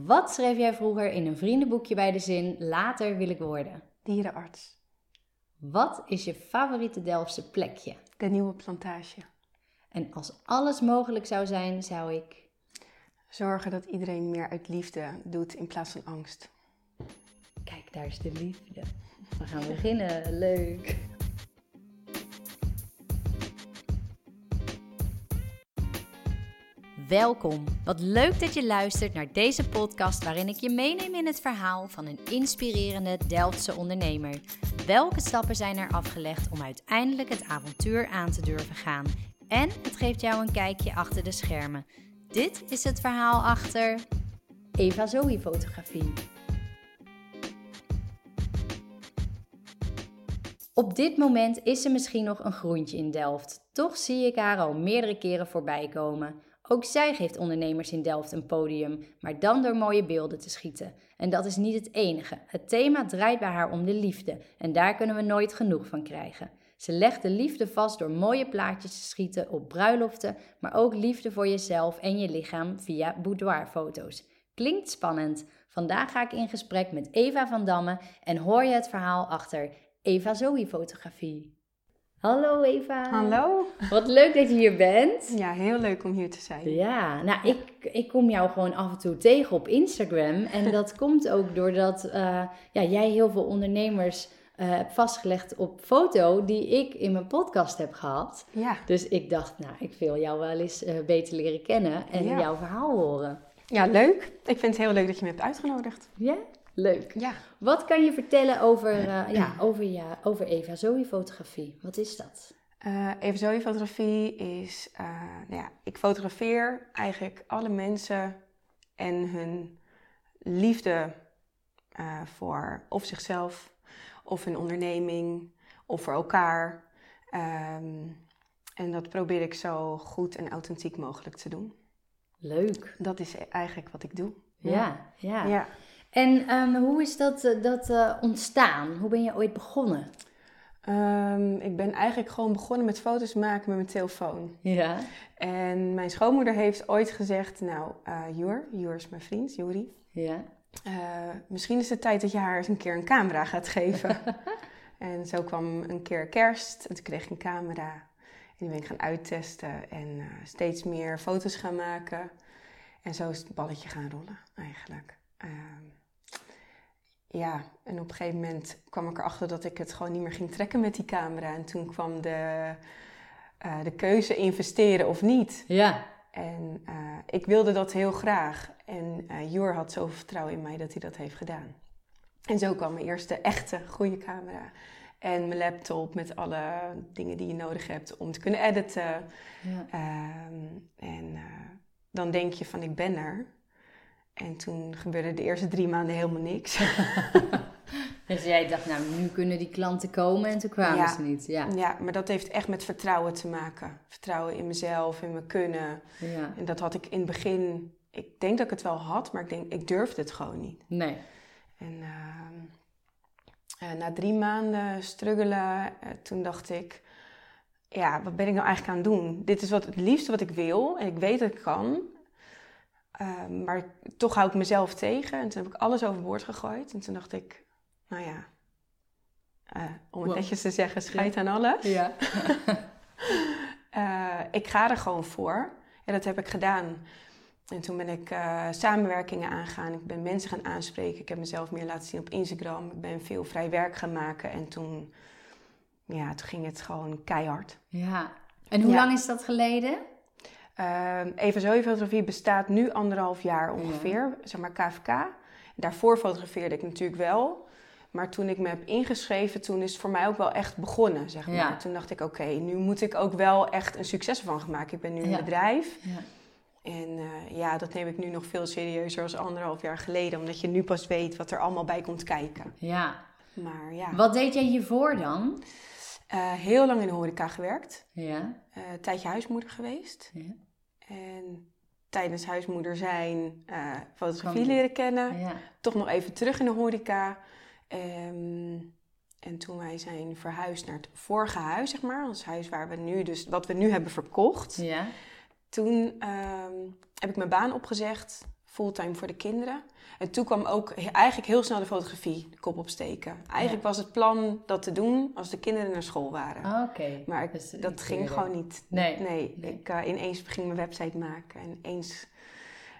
Wat schreef jij vroeger in een vriendenboekje bij de zin later wil ik worden? Dierenarts. Wat is je favoriete Delftse plekje? De nieuwe plantage. En als alles mogelijk zou zijn, zou ik. Zorgen dat iedereen meer uit liefde doet in plaats van angst. Kijk, daar is de liefde. We gaan beginnen. Leuk. Welkom. Wat leuk dat je luistert naar deze podcast waarin ik je meeneem in het verhaal van een inspirerende Delftse ondernemer. Welke stappen zijn er afgelegd om uiteindelijk het avontuur aan te durven gaan? En het geeft jou een kijkje achter de schermen. Dit is het verhaal achter Eva Zoe Fotografie. Op dit moment is er misschien nog een groentje in Delft. Toch zie ik haar al meerdere keren voorbij komen. Ook zij geeft ondernemers in Delft een podium, maar dan door mooie beelden te schieten. En dat is niet het enige. Het thema draait bij haar om de liefde en daar kunnen we nooit genoeg van krijgen. Ze legt de liefde vast door mooie plaatjes te schieten op bruiloften, maar ook liefde voor jezelf en je lichaam via boudoirfoto's. Klinkt spannend. Vandaag ga ik in gesprek met Eva van Damme en hoor je het verhaal achter Eva Zoe Fotografie. Hallo Eva. Hallo. Wat leuk dat je hier bent. Ja, heel leuk om hier te zijn. Ja, nou ik, ik kom jou gewoon af en toe tegen op Instagram. En dat komt ook doordat uh, ja, jij heel veel ondernemers uh, hebt vastgelegd op foto die ik in mijn podcast heb gehad. Ja. Dus ik dacht, nou, ik wil jou wel eens uh, beter leren kennen en Ja. jouw verhaal horen. Ja, leuk. Ik vind het heel leuk dat je me hebt uitgenodigd. Ja? Leuk. Ja. Wat kan je vertellen over, eh, ja, over, ja, over Eva Zoe fotografie? Wat is dat? Eh even zo, fotografie is, eh, nou ja, ik fotografeer eigenlijk alle mensen en hun liefde voor of zichzelf, of hun onderneming, of voor elkaar. Ehm, en dat probeer ik zo goed en authentiek mogelijk te doen. Leuk. Dat is eigenlijk wat ik doe. Ja, ja. ja. En ehm, hoe is dat, eh, dat eh, ontstaan? Hoe ben je ooit begonnen? Ehm, ik ben eigenlijk gewoon begonnen met foto's maken met mijn telefoon. Ja. En mijn schoonmoeder heeft ooit gezegd, nou, eh Jur, Jur is mijn vriend, Juri. Ja. misschien is het tijd dat je haar eens een keer een camera gaat geven. en zo kwam een keer kerst en toen kreeg ik een camera. En die ben ik gaan uittesten en steeds meer foto's gaan maken. En zo is het balletje gaan rollen eigenlijk. Ja, en op een gegeven moment kwam ik erachter dat ik het gewoon niet meer ging trekken met die camera. En toen kwam de, eh, de keuze investeren of niet. Ja. En eh, ik wilde dat heel graag. En eh Jor had zoveel vertrouwen in mij dat hij dat heeft gedaan. En zo kwam mijn eerste echte goede camera. En mijn laptop met alle dingen die je nodig hebt om te kunnen editen. ja. Ehm, en dan denk je van ik ben er. En toen gebeurde de eerste drie maanden helemaal niks. Dus jij dacht, nou, nu kunnen die klanten komen en toen kwamen Ja. ze niet. Ja. ja, maar dat heeft echt met vertrouwen te maken. Vertrouwen in mezelf, in mijn kunnen. ja. En dat had ik in het begin, ik denk dat ik het wel had, maar ik denk, ik durfde het gewoon niet. Nee. En ehm, eh, na drie maanden struggelen, eh, toen dacht ik, ja, wat ben ik nou eigenlijk aan het doen? Dit is wat, het liefste wat ik wil en ik weet dat ik kan. Ehm, maar toch hou ik mezelf tegen. En toen heb ik alles overboord gegooid. En toen dacht ik, nou ja, eh, om het Wow. netjes te zeggen, scheid aan alles. Ja. Eh, ik ga er gewoon voor. En dat heb ik gedaan. En toen ben ik eh, samenwerkingen aangegaan. Ik ben mensen gaan aanspreken. Ik heb mezelf meer laten zien op Instagram. Ik ben veel vrij werk gaan maken. En toen, ja, toen ging het gewoon keihard. ja. En hoe Ja. lang is dat geleden? Ehm Eva Zoe Fotografie bestaat nu anderhalf jaar ongeveer, zeg maar KVK. Daarvoor fotografeerde ik natuurlijk wel. Maar toen ik me heb ingeschreven, toen is het voor mij ook wel echt begonnen, zeg maar. Ja. Toen dacht ik, oké, nu moet ik ook wel echt een succes van gaan maken. Ik ben nu een Ja. bedrijf. Ja. En eh, ja, dat neem ik nu nog veel serieuzer als anderhalf jaar geleden. Omdat je nu pas weet wat er allemaal bij komt kijken. ja. Maar ja, Wat deed jij hiervoor dan? eh, heel lang in de horeca gewerkt. Ja. Eh, een tijdje huismoeder geweest. Ja. En tijdens huismoeder zijn eh, fotografie leren kennen. ja. Toch nog even terug in de horeca. Ehm, en toen wij zijn verhuisd naar het vorige huis, zeg maar. Ons huis waar we nu dus, wat we nu hebben verkocht. Ja. Toen ehm, heb ik mijn baan opgezegd fulltime voor de kinderen. En toen kwam ook eigenlijk heel snel de fotografie de kop opsteken. Eigenlijk was het plan dat te doen als de kinderen naar school waren. Ah, Oké. Maar ik- Dus dat ik ging gewoon niet. Nee. Nee, Nee. ik eh, ineens ging mijn website maken en eens...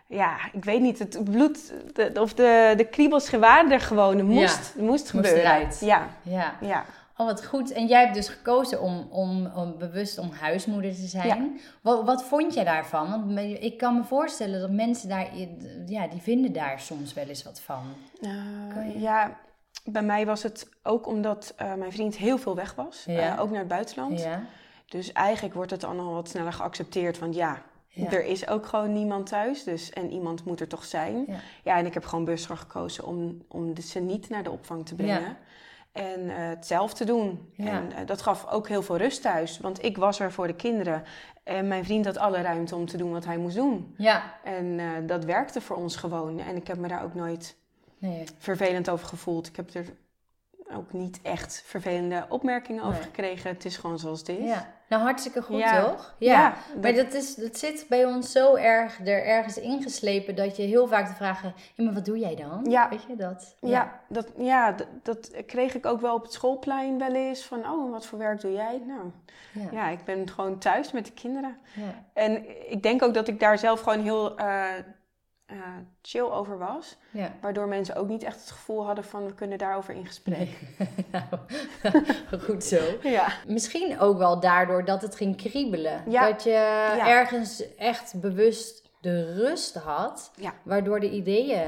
Ja, ik weet niet, het bloed de, of de, de kriebels waren er gewoon. Het moest, moest gebeuren. eruit. Ja, Ja. ja. Oh, wat goed. En jij hebt dus gekozen om, om, om bewust om huismoeder te zijn. Wat, wat vond jij daarvan? Want ik kan me voorstellen dat mensen daar, ja, die vinden daar soms wel eens wat van. Je- ja, bij mij was het ook omdat eh, mijn vriend heel veel weg was. Ja. eh, ook naar het buitenland. Ja. Dus eigenlijk wordt het dan al wat sneller geaccepteerd van ja, Ja. er is ook gewoon niemand thuis. Dus, en iemand moet er toch zijn. Ja. Ja, en ik heb gewoon bewust gekozen om, om ze niet naar de opvang te brengen. Ja. En het zelf te doen. Ja. En eh, dat gaf ook heel veel rust thuis. Want ik was er voor de kinderen. En mijn vriend had alle ruimte om te doen wat hij moest doen. Ja. En eh, dat werkte voor ons gewoon. En ik heb me daar ook nooit Nee. vervelend over gevoeld. Ik heb er ook niet echt vervelende opmerkingen over Nee. gekregen. Het is gewoon zoals het is. Ja. Nou, hartstikke goed, Ja. toch? Ja, Maar dat- dat, is, dat zit bij ons zo erg er ergens ingeslepen dat je heel vaak de vragen... Ja, maar wat doe jij dan? Ja. Weet je dat? Ja, dat, ja dat, dat kreeg ik ook wel op het schoolplein wel eens. Van, oh, wat voor werk doe jij? Nou, Ja. ja, ik ben gewoon thuis met de kinderen. Ja. En ik denk ook dat ik daar zelf gewoon heel eh, eh, chill over was. ja. Waardoor mensen ook niet echt het gevoel hadden van, we kunnen daarover in gesprek. Nee. nou, goed zo. Ja, Misschien ook wel daardoor dat het ging kriebelen. Ja. Dat je ergens echt bewust de rust had, waardoor de ideeën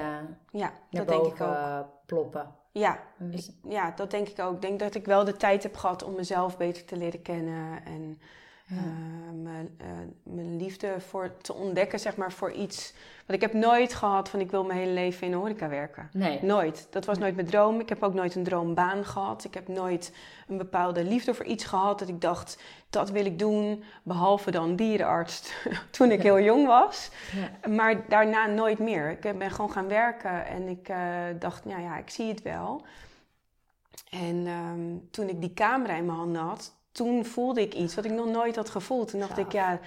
ja dat denk ik ook. ploppen. Ja, ik- ja, dat denk ik ook. Ik denk dat ik wel de tijd heb gehad om mezelf beter te leren kennen. En Ja. eh, mijn, eh, mijn liefde voor te ontdekken, zeg maar, voor iets. Want ik heb nooit gehad van ik wil mijn hele leven in de horeca werken. Nee. Nooit. Dat was nooit mijn droom. Ik heb ook nooit een droombaan gehad. Ik heb nooit een bepaalde liefde voor iets gehad dat ik dacht, dat wil ik doen. Behalve dan dierenarts toen ik heel jong was. Ja. Maar daarna nooit meer. Ik ben gewoon gaan werken en ik eh, dacht, nou ja, ik zie het wel. En ehm, toen ik die camera in mijn handen had, toen voelde ik iets wat ik nog nooit had gevoeld. Toen dacht ik, ja,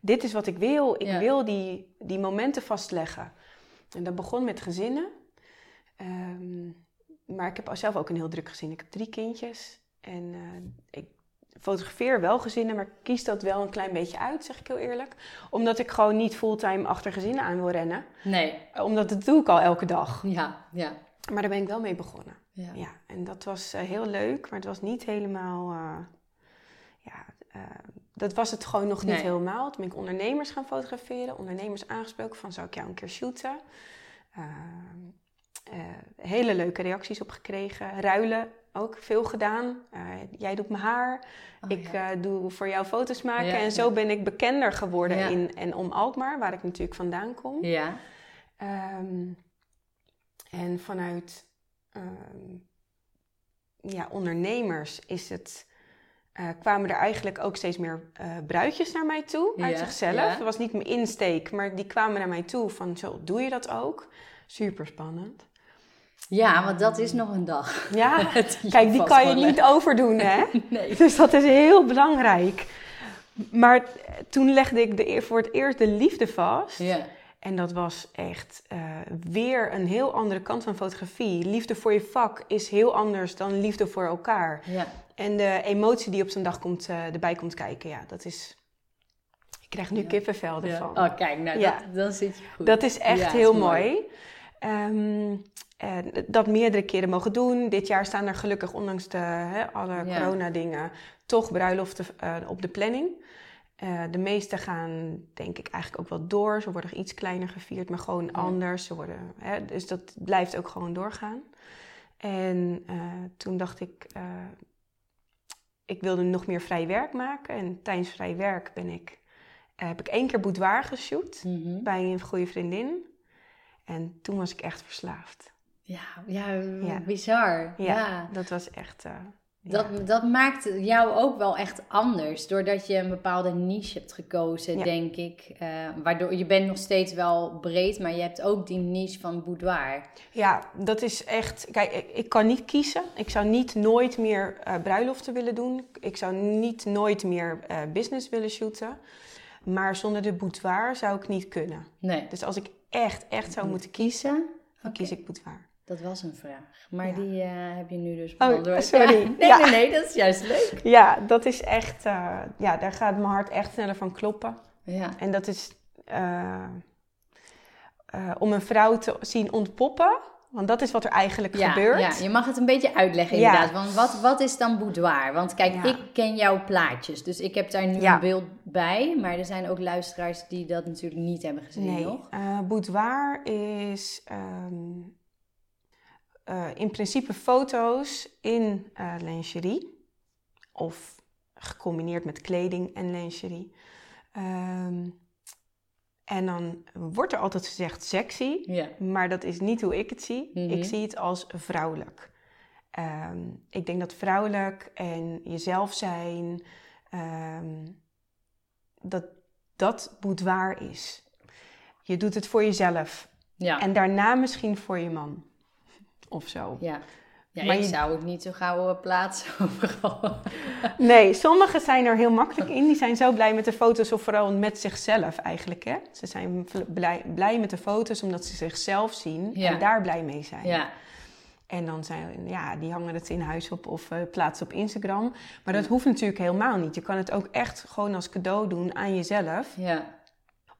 dit is wat ik wil. Ik Ja. wil die, die momenten vastleggen. En dat begon met gezinnen. Ehm, maar ik heb zelf ook een heel druk gezin. Ik heb drie kindjes. En eh, ik fotografeer wel gezinnen, maar ik kies dat wel een klein beetje uit, zeg ik heel eerlijk. Omdat ik gewoon niet fulltime achter gezinnen aan wil rennen. Nee. Omdat dat doe ik al elke dag. Ja, ja. Maar daar ben ik wel mee begonnen. ja. Ja, en dat was eh, heel leuk, maar het was niet helemaal. eh, ja, eh, dat was het gewoon nog niet Nee. helemaal. Toen ben ik ondernemers gaan fotograferen, ondernemers aangesproken van zou ik jou een keer shooten. Eh, eh, hele leuke reacties op gekregen. Ruilen ook veel gedaan. Eh, jij doet mijn haar, Oh, ik ja. eh, doe voor jou foto's maken. Ja, en zo ben ik bekender geworden in en om Alkmaar, waar ik natuurlijk vandaan kom. ja. Ehm, en vanuit ehm, ja, ondernemers is het, eh, kwamen er eigenlijk ook steeds meer eh, bruidjes naar mij toe uit zichzelf. Dat was niet mijn insteek, maar die kwamen naar mij toe van zo doe je dat ook? Super spannend. Ja, want dat is nog een dag. Ja, kijk, die kan je niet overdoen hè. Nee. Dus dat is heel belangrijk. Maar toen legde ik de, voor het eerst de liefde vast. Ja. En dat was echt eh, weer een heel andere kant van fotografie. Liefde voor je vak is heel anders dan liefde voor elkaar. Ja. En de emotie die op zo'n dag komt, eh, erbij komt kijken, ja, dat is... Ik krijg nu Ja. kippenvel ja. ervan. Oh, kijk, nou, Ja. dat, dan zit je goed. Dat is echt Ja, heel is mooi. Ehm, en dat meerdere keren mogen doen. Dit jaar staan er gelukkig, ondanks de, hè, alle Ja. corona-dingen, toch bruiloften eh, op de planning. Eh, de meeste gaan, denk ik, eigenlijk ook wel door. Ze worden iets kleiner gevierd, maar gewoon Ja. anders. Ze worden, hè, dus dat blijft ook gewoon doorgaan. En eh, toen dacht ik, eh, ik wilde nog meer vrij werk maken. En tijdens vrij werk ben ik, heb ik één keer boudoir geshoot Mhm. bij een goede vriendin. En toen was ik echt verslaafd. Ja, ja, Ja. bizar. Ja, Ja. dat was echt. Dat, ja. dat maakt jou ook wel echt anders. Doordat je een bepaalde niche hebt gekozen, Ja. denk ik. Eh, waardoor je bent nog steeds wel breed, maar je hebt ook die niche van boudoir. ja, dat is echt. Kijk, ik, ik kan niet kiezen. Ik zou niet nooit meer eh, bruiloften willen doen. Ik zou niet nooit meer eh, business willen shooten. Maar zonder de boudoir zou ik niet kunnen. Nee. Dus als ik echt, echt zou moeten kiezen, dan kies ik boudoir. Dat was een vraag. Maar Ja. die eh, heb je nu dus Oh, beantwoord. sorry. Ja. Nee, Ja. nee, nee, dat is juist leuk. Ja, dat is echt, eh, ja, daar gaat mijn hart echt sneller van kloppen. Ja, En dat is eh, om een vrouw te zien ontpoppen, want dat is wat er eigenlijk gebeurt. ja, je mag het een beetje uitleggen inderdaad. Want wat, wat is dan boudoir? Want kijk, ik ken jouw plaatjes. Dus ik heb daar nu een beeld bij. Maar er zijn ook luisteraars die dat natuurlijk niet hebben gezien Nee, nog. boudoir is ehm, eh, in principe foto's in eh, lingerie. Of gecombineerd met kleding en lingerie. Ehm, en dan wordt er altijd gezegd sexy, Ja. maar dat is niet hoe ik het zie. Mhm. Ik zie het als vrouwelijk. Ehm, ik denk dat vrouwelijk en jezelf zijn, ehm, dat dat boudoir is. Je doet het voor jezelf Ja. en daarna misschien voor je man. Of zo. ja. Ja, Maar ik je- zou het niet zo gauw eh, plaatsen overal. Nee, sommigen zijn er heel makkelijk in. Die zijn zo blij met de foto's, of vooral met zichzelf eigenlijk. Hè? Ze zijn blij, blij met de foto's omdat ze zichzelf zien Ja. en daar blij mee zijn. ja. En dan zijn ja, die hangen het in huis op of eh, plaatsen op Instagram. Maar dat hoeft natuurlijk helemaal niet. Je kan het ook echt gewoon als cadeau doen aan jezelf. ja.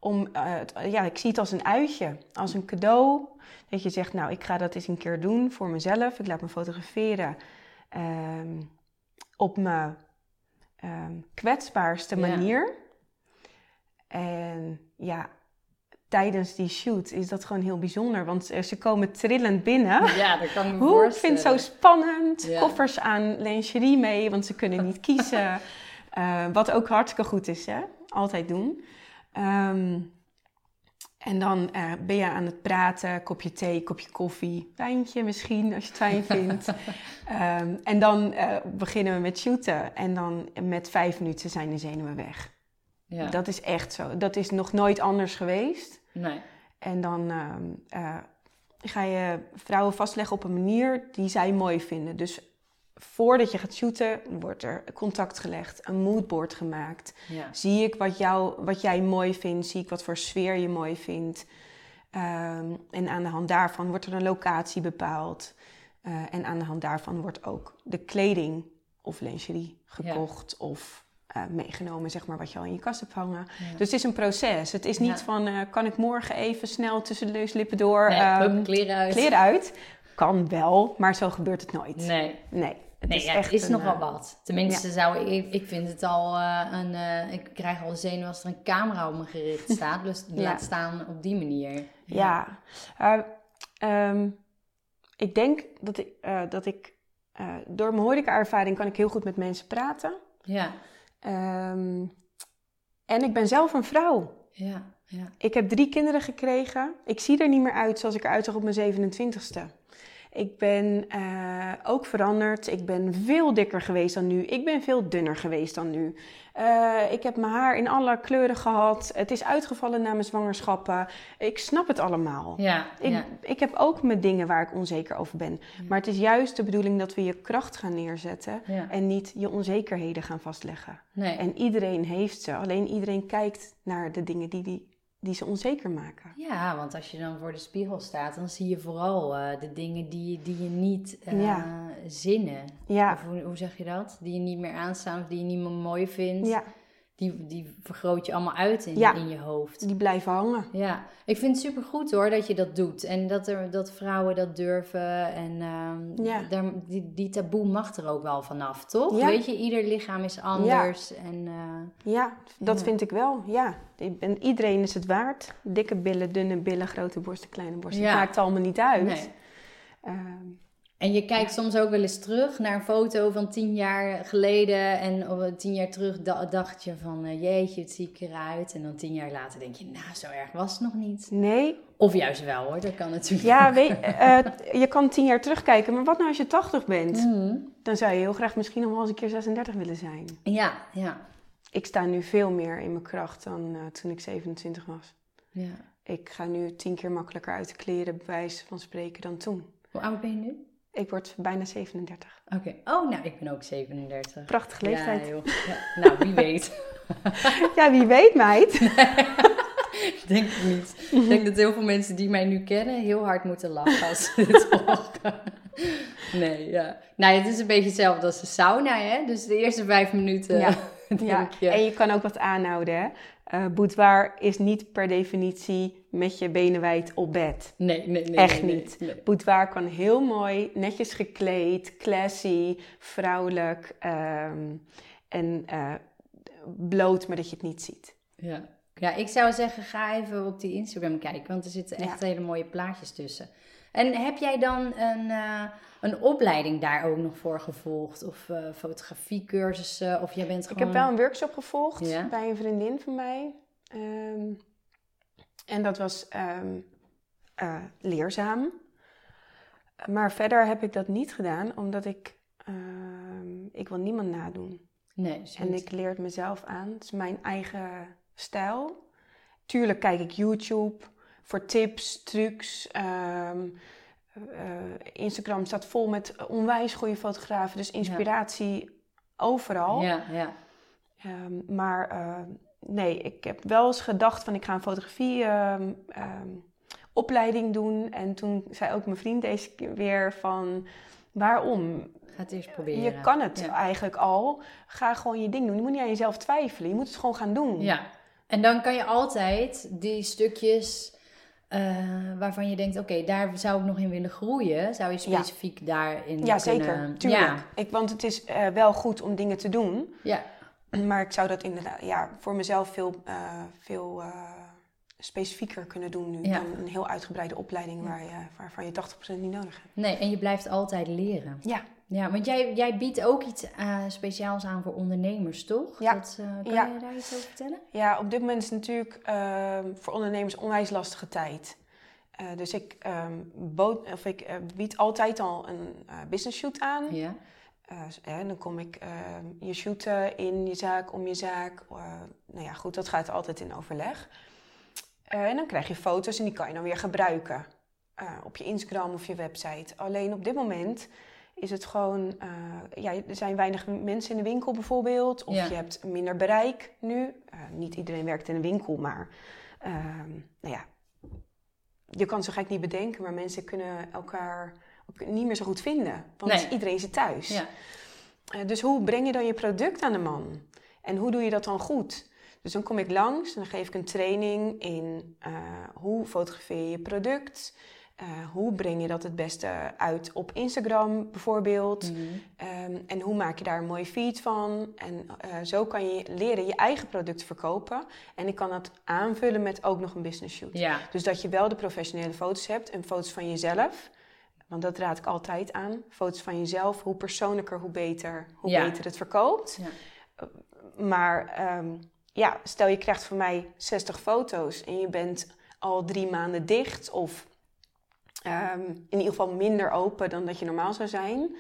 Om, eh, ja, ik zie het als een uitje, als een cadeau. Dat je zegt, nou, ik ga dat eens een keer doen voor mezelf. Ik laat me fotograferen ehm, op mijn ehm, kwetsbaarste Ja. manier. En ja, tijdens die shoot is dat gewoon heel bijzonder. Want eh, ze komen trillend binnen. Ja, dat kan ik me Hoe? Ik vind het zo spannend. Ja. Koffers aan lingerie mee, want ze kunnen niet kiezen. Eh, wat ook hartstikke goed is, hè? Altijd doen. Ehm, en dan eh, ben je aan het praten, kopje thee, kopje koffie, wijntje misschien, als je het fijn vindt. Ehm, en dan eh, beginnen we met shooten. En dan met vijf minuten zijn de zenuwen weg. Ja. Dat is echt zo. Dat is nog nooit anders geweest. Nee. En dan ehm, eh, ga je vrouwen vastleggen op een manier die zij mooi vinden. Dus voordat je gaat shooten, wordt er contact gelegd, een moodboard gemaakt. Ja. Zie ik wat, jou, wat jij mooi vindt, zie ik wat voor sfeer je mooi vindt. Ehm, en aan de hand daarvan wordt er een locatie bepaald. Eh, en aan de hand daarvan wordt ook de kleding of lingerie gekocht of eh, meegenomen, zeg maar, wat je al in je kast hebt hangen. Ja. Dus het is een proces. Het is niet van, eh, kan ik morgen even snel tussen de neuslippen door Nee, hup, kleren uit. kleren uit? Kan wel, maar zo gebeurt het nooit. Nee. Nee, het Nee, is ja, echt het is een, nogal eh, wat. Tenminste, zou ik, ik vind het al eh, een. eh, ik krijg al de zenuw als er een camera op me gericht staat. Dus Ja. laat staan op die manier. Ja, Eh, ehm, ik denk dat ik, dat ik door mijn horeca-ervaring kan ik heel goed met mensen praten. Ja, Ehm, en ik ben zelf een vrouw. ja, ja. Ik heb drie kinderen gekregen. Ik zie er niet meer uit zoals ik eruit zag op mijn 27ste. Ik ben eh, ook veranderd. Ik ben veel dikker geweest dan nu. Ik ben veel dunner geweest dan nu. Eh, ik heb mijn haar in alle kleuren gehad. Het is uitgevallen na mijn zwangerschappen. Ik snap het allemaal. Ja, Ik, ja. ik heb ook mijn dingen waar ik onzeker over ben. Maar het is juist de bedoeling dat we je kracht gaan neerzetten ja. en niet je onzekerheden gaan vastleggen. Nee. En iedereen heeft ze, alleen iedereen kijkt naar de dingen die, die, die ze onzeker maken. Ja, want als je dan voor de spiegel staat, dan zie je vooral eh, de dingen die, die je niet Ja. zinnen. Ja, Of hoe, hoe zeg je dat? Die je niet meer aanstaan of die je niet meer mooi vindt. ja Die, die vergroot je allemaal uit in, Ja. in je hoofd. die blijven hangen. Ja, ik vind het supergoed hoor dat je dat doet. En dat, er, dat vrouwen dat durven. En ehm, Ja. daar, die, die taboe mag er ook wel vanaf, toch? Ja. Weet je, ieder lichaam is anders. En, eh, Ja, dat Ja. vind ik wel. Ja, ben- iedereen is het waard. Dikke billen, dunne billen, grote borsten, kleine borsten. Ja. Het maakt allemaal niet uit. nee. Ehm, En je kijkt soms ook wel eens terug naar een foto van tien jaar geleden. En op- tien jaar terug da- dacht je van, eh, jeetje, het zie ik eruit. En dan tien jaar later denk je, nou, zo erg was het nog niet. nee, Of juist wel hoor, dat kan natuurlijk ja, weet, eh, je kan tien jaar terugkijken, maar wat nou als je 80 bent? Mhm. Dan zou je heel graag misschien nog wel eens een keer 36 willen zijn. Ja, ja, Ik sta nu veel meer in mijn kracht dan eh, toen ik 27 was. ja. Ik ga nu tien keer makkelijker uit de kleren, bij wijze van spreken, dan toen. Hoe oud ben je nu? Ik word bijna 37. Oké. Oh, nou, ik ben ook 37. Prachtige leeftijd. Ja, joh. Ja, nou, wie weet. Ja, wie weet, meid. ik denk het niet. Ik denk dat heel veel mensen die mij nu kennen heel hard moeten lachen als ze dit horen. Nee, ja. Nou, het is een beetje hetzelfde als de sauna, hè? Dus de eerste vijf minuten, Ja. Ja, je. en je kan ook wat aanhouden. Hè? Eh, boudoir is niet per definitie met je benen wijd op bed. Nee, nee, nee. Echt nee, niet. nee, nee. Boudoir kan heel mooi, netjes gekleed, classy, vrouwelijk ehm, en eh, bloot, maar dat je het niet ziet. Ja. ja, ik zou zeggen, ga even op die Instagram kijken, want er zitten echt hele mooie plaatjes tussen. En heb jij dan een, eh, een opleiding daar ook nog voor gevolgd? Of eh, fotografiecursussen? Of jij bent Ik gewoon... heb wel een workshop gevolgd Ja. bij een vriendin van mij. Ehm, en dat was ehm, eh, leerzaam. Maar verder heb ik dat niet gedaan, omdat ik... ehm, ik wil niemand nadoen. Nee, En ik leer het mezelf aan. Het is mijn eigen stijl. Tuurlijk kijk ik YouTube voor tips, trucs. Eh, Instagram staat vol met onwijs goede fotografen. Dus inspiratie overal. Ja, ja. Ehm, maar eh, nee, ik heb wel eens gedacht van ik ga een fotografie ehm, ehm, opleiding doen. En toen zei ook mijn vriend deze keer weer van waarom? Ga het eerst proberen. Je kan het Ja. eigenlijk al. Ga gewoon je ding doen. Je moet niet aan jezelf twijfelen. Je moet het gewoon gaan doen. Ja, en dan kan je altijd die stukjes eh, waarvan je denkt, oké, daar zou ik nog in willen groeien, zou je Ja. specifiek daarin Ja, kunnen... zeker. Tuurlijk. Ja, Ik, want het is eh, wel goed om dingen te doen. ja, Maar ik zou dat inderdaad ja, voor mezelf veel, eh, veel specifieker kunnen doen nu. Ja. Dan een heel uitgebreide opleiding waar je, waarvan je 80% niet nodig hebt. nee, en je blijft altijd leren. Ja, Ja, want jij, jij biedt ook iets eh, speciaals aan voor ondernemers, toch? Ja. Dat, eh, kan Ja. je daar iets over vertellen? ja op dit moment is het natuurlijk ehm, voor ondernemers onwijs lastige tijd. Eh, dus ik, ehm, bood, of ik bied altijd al een business shoot aan. Ja, Eh, hè, dan kom ik ehm, je shooten in je zaak, om je zaak. Nou ja, goed, dat gaat altijd in overleg. En dan krijg je foto's en die kan je dan weer gebruiken. op je Instagram of je website. Alleen op dit moment is het gewoon... eh, ja, er zijn weinig mensen in de winkel bijvoorbeeld. Of Ja. je hebt minder bereik nu. Eh, niet iedereen werkt in een winkel, maar... ehm, nou ja, je kan zo gek niet bedenken, maar mensen kunnen elkaar ook niet meer zo goed vinden. Want Nee. iedereen zit thuis. ja. Eh, dus hoe breng je dan je product aan de man? En hoe doe je dat dan goed? Dus dan kom ik langs en dan geef ik een training in hoe fotografeer je je product. Eh, hoe breng je dat het beste uit op Instagram bijvoorbeeld? Mhm. Ehm, en hoe maak je daar een mooie feed van? En eh, zo kan je leren je eigen product verkopen. En ik kan dat aanvullen met ook nog een business shoot. ja. Dus dat je wel de professionele foto's hebt en foto's van jezelf. Want dat raad ik altijd aan. Foto's van jezelf, hoe persoonlijker, hoe beter, hoe Ja. beter het verkoopt. Ja. Maar ehm, ja, stel je krijgt van mij 60 foto's en je bent al drie maanden dicht of ehm, in ieder geval minder open dan dat je normaal zou zijn.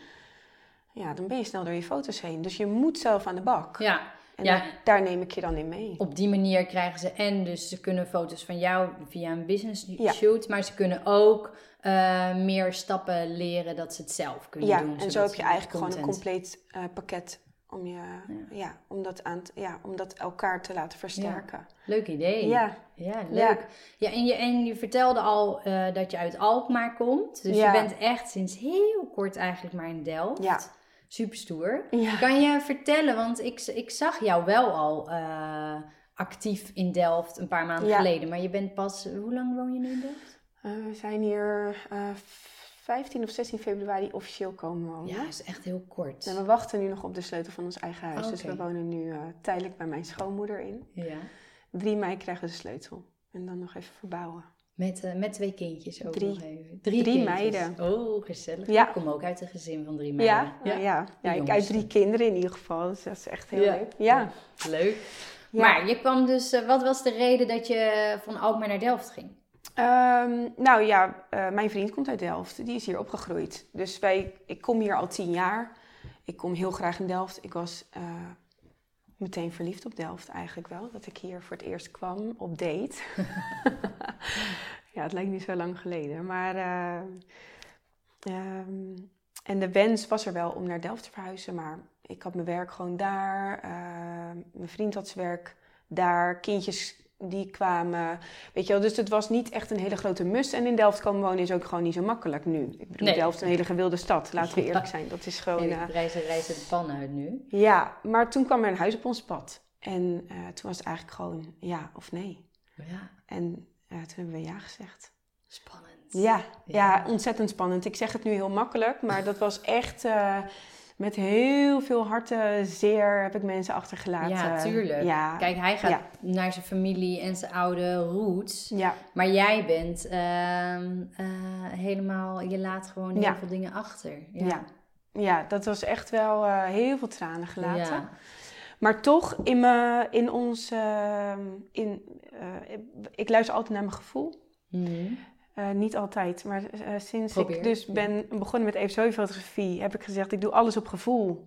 Ja, dan ben je snel door je foto's heen. Dus je moet zelf aan de bak. ja. En Ja. daar, daar neem ik je dan in mee. Op die manier krijgen ze en dus ze kunnen foto's van jou via een business Ja. shoot, maar ze kunnen ook eh, meer stappen leren dat ze het zelf kunnen Ja, doen. en zo heb je eigenlijk gewoon een compleet eh, pakket om, je, ja. om, dat aan ja, om dat elkaar te laten versterken. Leuk idee. Ja, Ja, Ja. leuk. Ja, en, je, en je vertelde al eh, dat je uit Alkmaar komt. Dus Ja. je bent echt sinds heel kort eigenlijk maar in Delft. Ja. Super stoer. Ja. Kan je vertellen, want ik, ik zag jou wel al eh, actief in Delft een paar maanden Ja. geleden. Maar je bent pas, hoe lang woon je nu in Delft? Eh, we zijn hier 15 of 16 februari officieel komen wonen. Ja, dat is echt heel kort. En we wachten nu nog op de sleutel van ons eigen huis. Dus Oké. we wonen nu eh, tijdelijk bij mijn schoonmoeder in. Ja. 3 mei krijgen we de sleutel. En dan nog even verbouwen. Met, eh, met twee kindjes ook Drie. nog even. Drie meiden. Oh, gezellig. Ja. Ik kom ook uit een gezin van drie meiden. Ja, ja. ja. ja ik uit drie kinderen in ieder geval. Dus dat is echt heel leuk. Ja. Leuk. Maar je kwam dus, eh, wat was de reden dat je van Alkmaar naar Delft ging? Ehm, nou ja, eh, mijn vriend komt uit Delft. Die is hier opgegroeid. Dus wij, ik kom hier al tien jaar. Ik kom heel graag in Delft. Ik was eh, meteen verliefd op Delft eigenlijk wel. Dat ik hier voor het eerst kwam op date. ja, het lijkt niet zo lang geleden. Maar, eh, ehm, en de wens was er wel om naar Delft te verhuizen. Maar ik had mijn werk gewoon daar. Ehm, mijn vriend had zijn werk daar. Kindjes die kwamen. Weet je wel, dus het was niet echt een hele grote must. En in Delft komen wonen is ook gewoon niet zo makkelijk nu. Ik bedoel, Nee. Delft is een hele gewilde stad, laten we eerlijk zijn. Dat is gewoon... De reizen reizen de pan uit nu. ja, maar toen kwam er een huis op ons pad. En eh, toen was het eigenlijk gewoon ja of nee. Ja, En eh, toen hebben we ja gezegd. spannend. Ja, ja. Ja. ontzettend spannend. Ik zeg het nu heel makkelijk, maar dat was echt met heel veel harten zeer heb ik mensen achtergelaten. Ja, tuurlijk. Ja, Kijk, hij gaat Ja. naar zijn familie en zijn oude roots. ja, Maar jij bent ehm, eh, helemaal, je laat gewoon heel veel dingen achter. ja. ja. dat was echt wel eh, heel veel tranen gelaten. Ja. Maar toch, in, me, in ons. eh, in, eh, ik luister altijd naar mijn gevoel. Mhm. Eh, niet altijd, maar eh, sinds Probeer, ik dus ben begonnen met evenzoiefotografie, heb ik gezegd, ik doe alles op gevoel.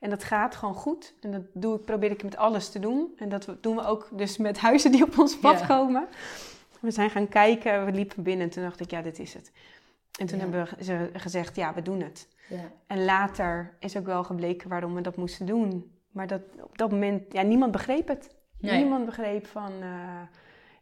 En dat gaat gewoon goed. En dat doe ik, probeer ik met alles te doen. En dat doen we ook dus met huizen die op ons pad Ja. komen. We zijn gaan kijken, we liepen binnen en toen dacht ik, ja, dit is het. En toen Ja. hebben ze gezegd, ja, we doen het. Ja. En later is ook wel gebleken waarom we dat moesten doen. Maar dat, op dat moment, ja, niemand begreep het. Nee. Niemand begreep van, eh,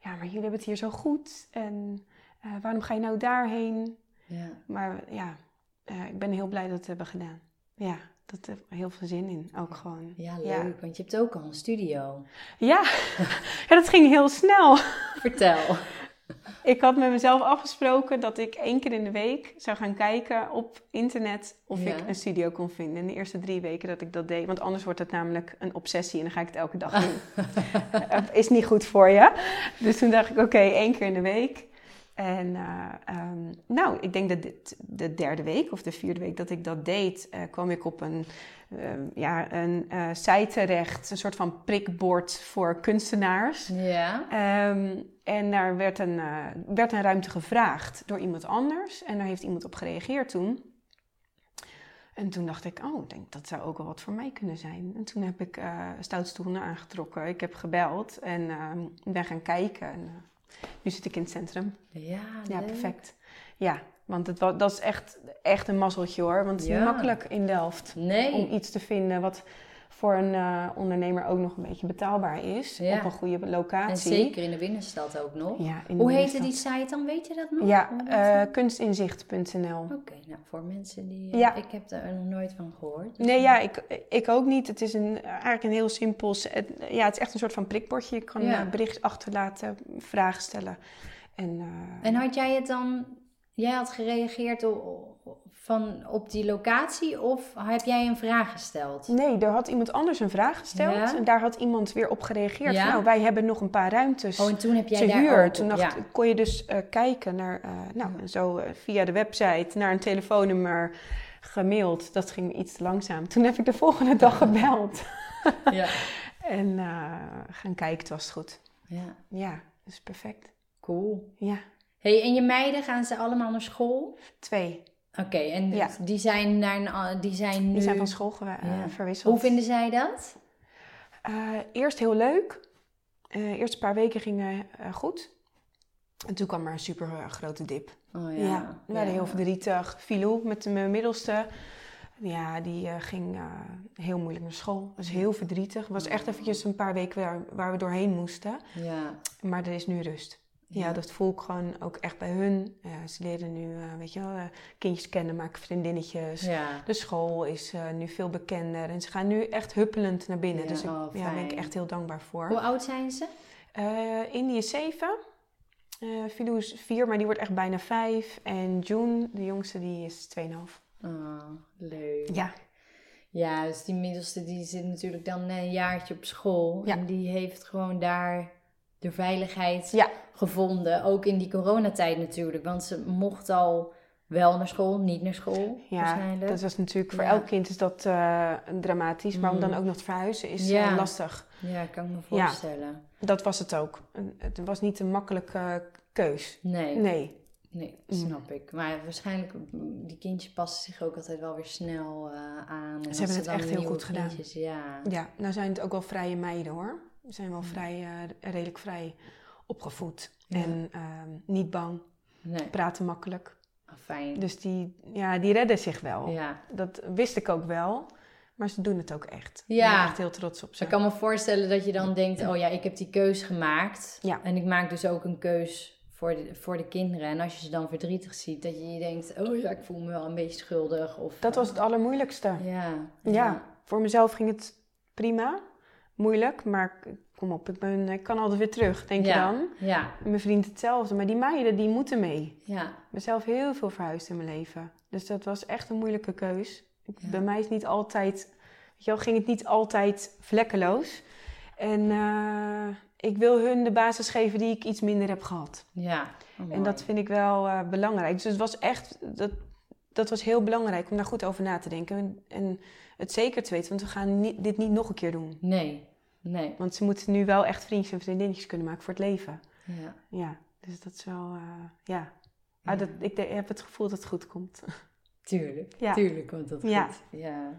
ja, maar jullie hebben het hier zo goed. En eh, waarom ga je nou daarheen? Ja. Maar ja, eh, ik ben heel blij dat we het hebben gedaan. Ja, dat heb ik heel veel zin in, ook gewoon. ja, leuk. Ja. Want je hebt ook al een studio. Ja, ja dat ging heel snel. Vertel. Ik had met mezelf afgesproken dat ik één keer in de week zou gaan kijken op internet of Ja. ik een studio kon vinden. In de eerste drie weken dat ik dat deed. Want anders wordt het namelijk een obsessie en dan ga ik het elke dag doen. Is niet goed voor je. Dus toen dacht ik, oké, één keer in de week. En eh, ehm, nou, ik denk dat dit de derde week of de vierde week dat ik dat deed, eh, kwam ik op een, ehm, ja, een eh site terecht. Een soort van prikbord voor kunstenaars. Ja. Ehm, en daar werd een, werd een ruimte gevraagd door iemand anders. En daar heeft iemand op gereageerd toen. En toen dacht ik, oh, ik denk dat zou ook wel wat voor mij kunnen zijn. En toen heb ik stoutstoelen aangetrokken. Ik heb gebeld en ben gaan kijken. En, nu zit ik in het centrum. Ja, Ja, leuk. perfect. Ja, want het, dat is echt, echt een mazzeltje hoor. Want het is Ja. niet makkelijk in Delft Nee. om iets te vinden wat voor een eh, ondernemer ook nog een beetje betaalbaar is. Ja. Op een goede locatie. En zeker in de binnenstad ook nog. Ja, Hoe heette die site dan? Weet je dat nog? Ja, eh, kunstinzicht.nl. Oké, nou voor mensen die... eh, Ja. Ik heb daar nog nooit van gehoord. dus- Nee, ja, ik, ik ook niet. Het is een, eigenlijk een heel simpel... Het, ja, het is echt een soort van prikbordje. Je kan eh, bericht achterlaten, vragen stellen. En, En had jij het dan... Jij had gereageerd op, van, op die locatie of heb jij een vraag gesteld? Nee, er had iemand anders een vraag gesteld. Ja. En daar had iemand weer op gereageerd. Ja. Van, nou, wij hebben nog een paar ruimtes Oh, en toen heb jij te daar huur. ook Toen dacht, ja. kon je dus eh, kijken naar... eh, nou, zo eh, via de website naar een telefoonnummer gemaild. Dat ging iets te langzaam. Toen heb ik de volgende dag gebeld. ja. En gaan kijken, het was goed. ja, Ja, dat is perfect. cool. Ja, Hey, en je meiden, gaan ze allemaal naar school? twee. Oké, en Ja. die zijn, naar die zijn nu... Die zijn van school eh, Ja. verwisseld. Hoe vinden zij dat? Eh, eerst heel leuk. Eh eerst een paar weken gingen eh, goed. En toen kwam er een super grote dip. Oh Ja, we waren heel verdrietig. Filou met de- mijn middelste. Ja, die ging heel moeilijk naar school. Was heel verdrietig. Het was echt eventjes een paar weken waar, waar we doorheen moesten. Ja, Maar er is nu rust. Ja, dat voel ik gewoon ook echt bij hun. Ja, ze leren nu, eh, weet je wel, eh, kindjes kennen, maken vriendinnetjes. ja. De school is eh, nu veel bekender en ze gaan nu echt huppelend naar binnen. Ja, dus ik, oh, ja, daar ben ik echt heel dankbaar voor. Hoe oud zijn ze? Eh Indy is zeven, eh Filou is vier, maar die wordt echt bijna vijf. En June, de jongste, die is 2,5. Oh, leuk. Ja, Ja, dus die middelste die zit natuurlijk dan een jaartje op school. En die heeft gewoon daar de veiligheid Ja. gevonden. Ook in die coronatijd natuurlijk. Want ze mocht al wel naar school, niet naar school ja waarschijnlijk. dat was natuurlijk voor Ja. elk kind is dat eh, dramatisch. Maar om Mm. dan ook nog te verhuizen is Ja. eh, lastig. Ja, kan ik me voorstellen. Dat was het ook. Het was niet een makkelijke keus. Nee, nee, Nee. snap ik. Maar waarschijnlijk, mm, die kindjes passen zich ook altijd wel weer snel eh, aan. En als hebben het echt heel goed gedaan. Ja. Ja, nou zijn het ook wel vrije meiden hoor. Zijn Mm. wel vrij, eh, redelijk vrij opgevoed. En ehm, niet bang, Nee, praten makkelijk. ah, fijn. Dus die, ja, die redden zich wel. ja, Dat wist ik ook wel. Maar ze doen het ook echt. Ja. Ik ben echt heel trots op ze. Ik kan me voorstellen dat je dan denkt, oh ja, ik heb die keus gemaakt. Ja. En ik maak dus ook een keus voor de, voor de kinderen. En als je ze dan verdrietig ziet, dat je je denkt, oh ja, ik voel me wel een beetje schuldig. Of, Dat was het allermoeierlijkste. Ja. Ja, voor mezelf ging het prima. Moeilijk, maar kom op, ik, ben, ik kan altijd weer terug, denk je dan. Ja, Mijn vriend hetzelfde, maar die meiden, die moeten mee. ja. Ik ben zelf heel veel verhuisd in mijn leven. Dus dat was echt een moeilijke keus. Ja. Bij mij is niet altijd, weet je wel, ging het niet altijd vlekkeloos. En eh, ik wil hun de basis geven die ik iets minder heb gehad. ja. Oh, En dat vind ik wel eh, belangrijk. Dus het was echt, dat, dat was heel belangrijk om daar goed over na te denken. En, het zeker te weten, want we gaan niet, dit niet nog een keer doen. Nee, nee. Want ze moeten nu wel echt vriendjes en vriendinnetjes kunnen maken voor het leven. Ja. Ja, dus dat is wel, eh, ja. Maar dat, ik heb het gevoel dat het goed komt. Tuurlijk, Ja. tuurlijk komt dat Ja. goed. Ja.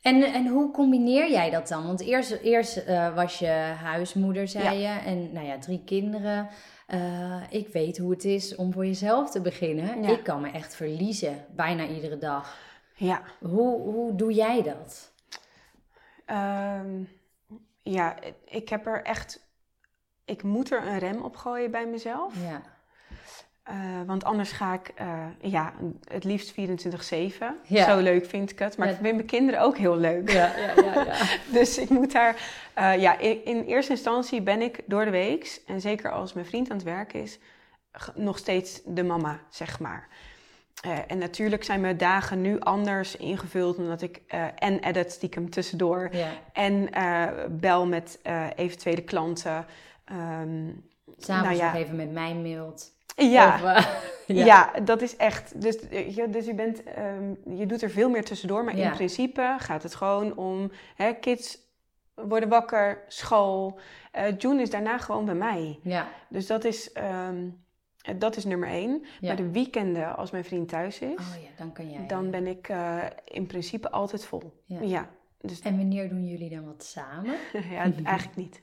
En, en hoe combineer jij dat dan? Want eerst, eerst eh, was je huismoeder, zei je, en nou ja, drie kinderen. Eh, ik weet hoe het is om voor jezelf te beginnen. Ja. Ik kan me echt verliezen, bijna iedere dag. Ja, Hoe, hoe doe jij dat? Ehm, ja, ik heb er echt, ik moet er een rem op gooien bij mezelf. Ja, Eh, want anders ga ik, eh, ja, het liefst 24-7. Ja. Zo leuk vind ik het. Maar Ja. ik vind mijn kinderen ook heel leuk. ja, ja. ja, ja. Dus ik moet daar, eh, ja, in, in eerste instantie ben ik door de week, en zeker als mijn vriend aan het werk is, nog steeds de mama, zeg maar. En natuurlijk zijn mijn dagen nu anders ingevuld, omdat ik en edit stiekem tussendoor en bel met eventuele klanten. Ehm, S'avonds Nou ja. nog even met mij mailt. Ja, Of, eh, ja. dat is echt. Dus, eh, je, dus je, bent, ehm, je doet er veel meer tussendoor. Maar Ja. in principe gaat het gewoon om hè, kids worden wakker, school. Eh June is daarna gewoon bij mij. ja, Dus dat is, ehm, eh, dat is nummer één. ja. Maar de weekenden, als mijn vriend thuis is, Oh ja, dan kan jij. dan ben ik in principe altijd vol. Ja. Ja, dus En wanneer doen jullie dan wat samen? ja, eigenlijk niet.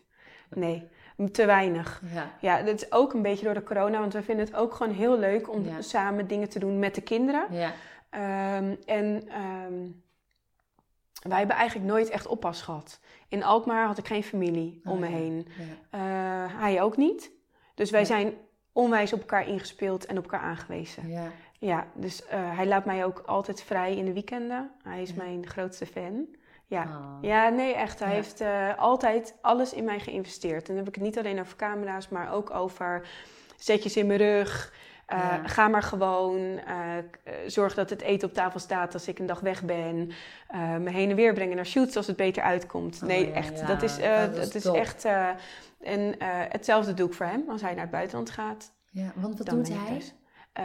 Nee, te weinig. Ja, Ja, dat is ook een beetje door de corona, want we vinden het ook gewoon heel leuk om Ja. samen dingen te doen met de kinderen. ja, Ehm, en ehm, wij hebben eigenlijk nooit echt oppas gehad. In Alkmaar had ik geen familie om Oh, me ja. heen. Eh, hij ook niet. Dus wij zijn onwijs op elkaar ingespeeld en op elkaar aangewezen. ja. Ja, dus eh, hij laat mij ook altijd vrij in de weekenden. Hij is mijn grootste fan. Ja, Oh. ja, nee, echt. Hij Ja. heeft eh, altijd alles in mij geïnvesteerd. En dan heb ik het niet alleen over camera's, maar ook over zetjes in mijn rug. Eh, Ja. Ga maar gewoon. eh, zorg dat het eten op tafel staat als ik een dag weg ben. Me heen en weer brengen naar shoots als het beter uitkomt. Oh, nee, ja, echt. Dat is, dat is dat is top. echt. en hetzelfde doe ik voor hem als hij naar het buitenland gaat. Ja, want wat dan doet hij? Eh,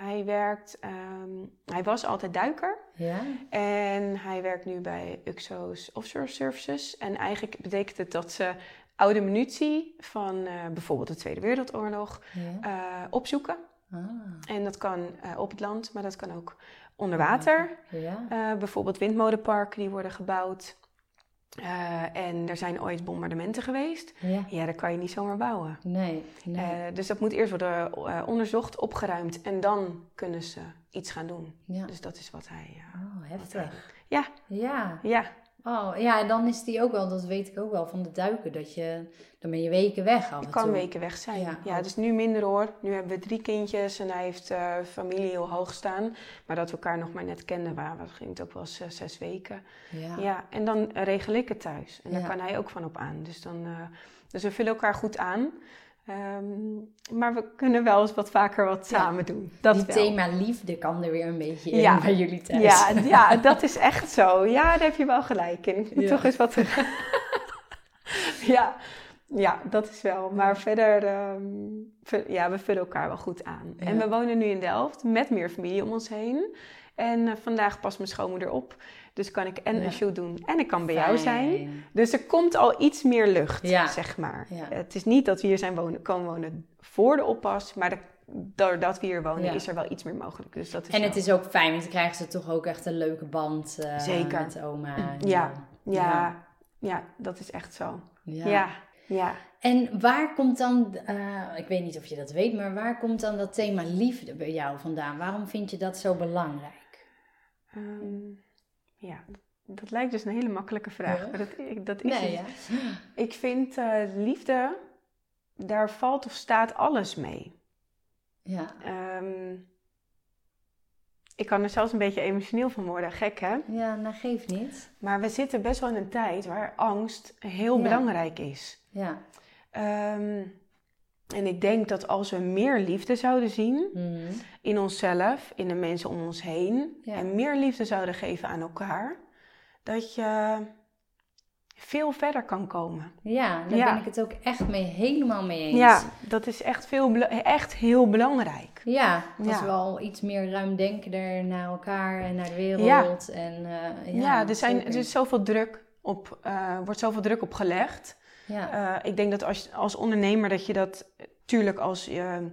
hij werkt. ehm, hij was altijd duiker. Ja? En hij werkt nu bij UXO's Offshore Services. En eigenlijk betekent het dat ze oude munitie van eh, bijvoorbeeld de Tweede Wereldoorlog Ja. eh, opzoeken. Ah. En dat kan op het land, maar dat kan ook onder water. Ja. Bijvoorbeeld windmolenparken die worden gebouwd. Eh, en er zijn ooit bombardementen geweest. Ja. Ja, dat kan je niet zomaar bouwen. Nee. nee. Eh, dus dat moet eerst worden eh, onderzocht, opgeruimd en dan kunnen ze iets gaan doen. ja. Dus dat is wat hij. Oh, heftig. Ja. Ja. ja, Oh, ja, en dan is die ook wel, dat weet ik ook wel van de duiken, dat je, dan ben je weken weg af Je en kan toe. weken weg zijn. Ja, dus nu minder hoor. Nu hebben we drie kindjes en hij heeft eh, familie heel hoog staan. Maar dat we elkaar nog maar net kenden, waren, we ging het ook wel eens, zes weken. Ja. Ja. en dan regel ik het thuis. En daar Ja. kan hij ook van op aan. Dus, dan, eh, dus we vullen elkaar goed aan. Ehm, maar we kunnen wel eens wat vaker wat Ja. samen doen. Dat Die wel. thema liefde kan er weer een beetje in bij jullie thuis. Ja, ja, dat is echt zo. Ja, daar heb je wel gelijk in. Ik moet Ja. toch eens wat... ja. ja, dat is wel. Maar verder, ehm, ja, we vullen elkaar wel goed aan. En we wonen nu in Delft met meer familie om ons heen. En eh, vandaag past mijn schoonmoeder op. Dus kan ik en Ja. een shoot doen en ik kan bij jou zijn. Dus er komt al iets meer lucht, Ja. zeg maar. Ja. Het is niet dat we hier zijn wonen, komen wonen voor de oppas. Maar de, doordat we hier wonen is er wel iets meer mogelijk. Dus dat is En het is ook fijn, want dan krijgen ze toch ook echt een leuke band eh, Zeker. met oma. en Ja. Ja, ja, dat is echt zo. Ja. Ja, ja. En waar komt dan, eh, ik weet niet of je dat weet, maar waar komt dan dat thema liefde bij jou vandaan? Waarom vind je dat zo belangrijk? Ehm, ja, dat lijkt dus een hele makkelijke vraag. Ja. Maar dat, dat is Nee, het. ja. Ik vind eh, liefde, daar valt of staat alles mee. Ja. Ehm, ik kan er zelfs een beetje emotioneel van worden, gek hè? Ja, nou geeft niet. Maar we zitten best wel in een tijd waar angst heel Ja. belangrijk is. Ja. Ehm, en ik denk dat als we meer liefde zouden zien Mhm. in onszelf, in de mensen om ons heen, Ja. en meer liefde zouden geven aan elkaar, dat je veel verder kan komen. Ja, daar Ja. ben ik het ook echt mee, helemaal mee eens. Ja, dat is echt, veel, echt heel belangrijk. Ja, dat Ja. is wel iets meer ruimdenkender naar elkaar en naar de wereld. En, eh, ja, Ja, er, zijn, er is zoveel druk op, eh, wordt zoveel druk op gelegd. Ja. Eh, ik denk dat als, als ondernemer dat je dat, tuurlijk als je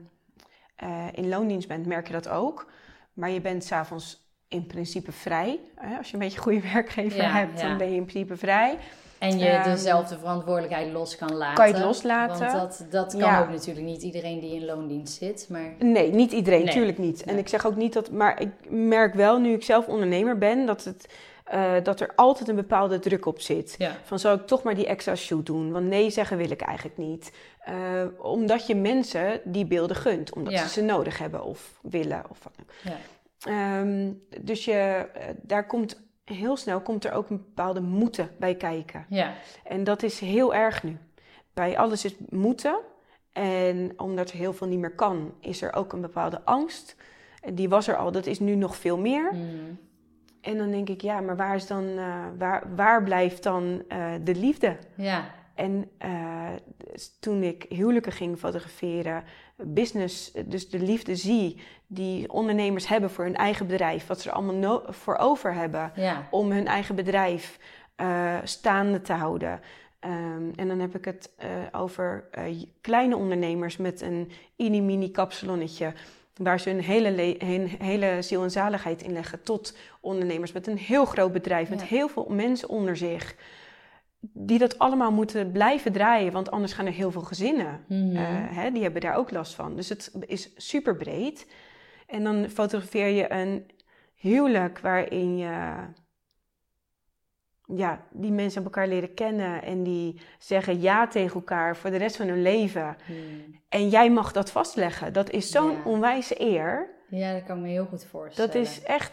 eh, in loondienst bent, merk je dat ook. Maar je bent s'avonds in principe vrij. Hè? Als je een beetje goede werkgever Ja, hebt, ja. dan ben je in principe vrij. En je ehm, dezelfde verantwoordelijkheid los kan laten. Kan je het loslaten? Want dat, dat kan Ja. ook natuurlijk niet iedereen die in loondienst zit. Maar Nee, niet iedereen, Nee. tuurlijk niet. En Nee. ik zeg ook niet dat, maar ik merk wel nu ik zelf ondernemer ben, dat, het, eh, dat er altijd een bepaalde druk op zit. ja. Van zal ik toch maar die extra shoot doen? Want nee zeggen wil ik eigenlijk niet. Eh, omdat je mensen die beelden gunt. Omdat Ja. ze ze nodig hebben of willen. Of wat dan ook. Ja. Ehm, dus je, eh, daar komt heel snel komt er ook een bepaalde moeten bij kijken. Ja. En dat is heel erg nu. Bij alles is moeten. En omdat er heel veel niet meer kan, is er ook een bepaalde angst. En die was er al, dat is nu nog veel meer. Mhm. En dan denk ik, ja, maar waar, is dan, eh, waar, waar blijft dan eh, de liefde? ja. En eh, toen ik huwelijken ging fotograferen, business, dus de liefde zie die ondernemers hebben voor hun eigen bedrijf, wat ze er allemaal no- voor over hebben Ja. om hun eigen bedrijf staande te houden. Ehm, en dan heb ik het over kleine ondernemers met een mini-mini kapsalonnetje. Waar ze hun hele, hun hele ziel en zaligheid in leggen. Tot ondernemers met een heel groot bedrijf. Met Ja. heel veel mensen onder zich. Die dat allemaal moeten blijven draaien. Want anders gaan er heel veel gezinnen. Mhm. eh, hè, die hebben daar ook last van. Dus het is super breed. En dan fotografeer je een huwelijk waarin je ja, die mensen elkaar leren kennen en die zeggen ja tegen elkaar voor de rest van hun leven. Mhm. En jij mag dat vastleggen. Dat is zo'n Ja. onwijze eer. ja, dat kan ik me heel goed voorstellen. Dat is echt.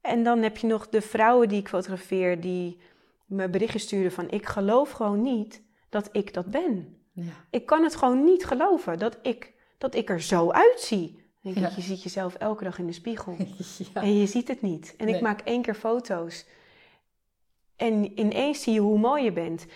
En dan heb je nog de vrouwen die ik fotografeer die me berichtjes sturen van ik geloof gewoon niet dat ik dat ben. Ja. Ik kan het gewoon niet geloven dat ik, dat ik er zo uitzie. Dan denk ik, Ja. je ziet jezelf elke dag in de spiegel. ja. En je ziet het niet. En ik maak één keer foto's. En ineens zie je hoe mooi je bent.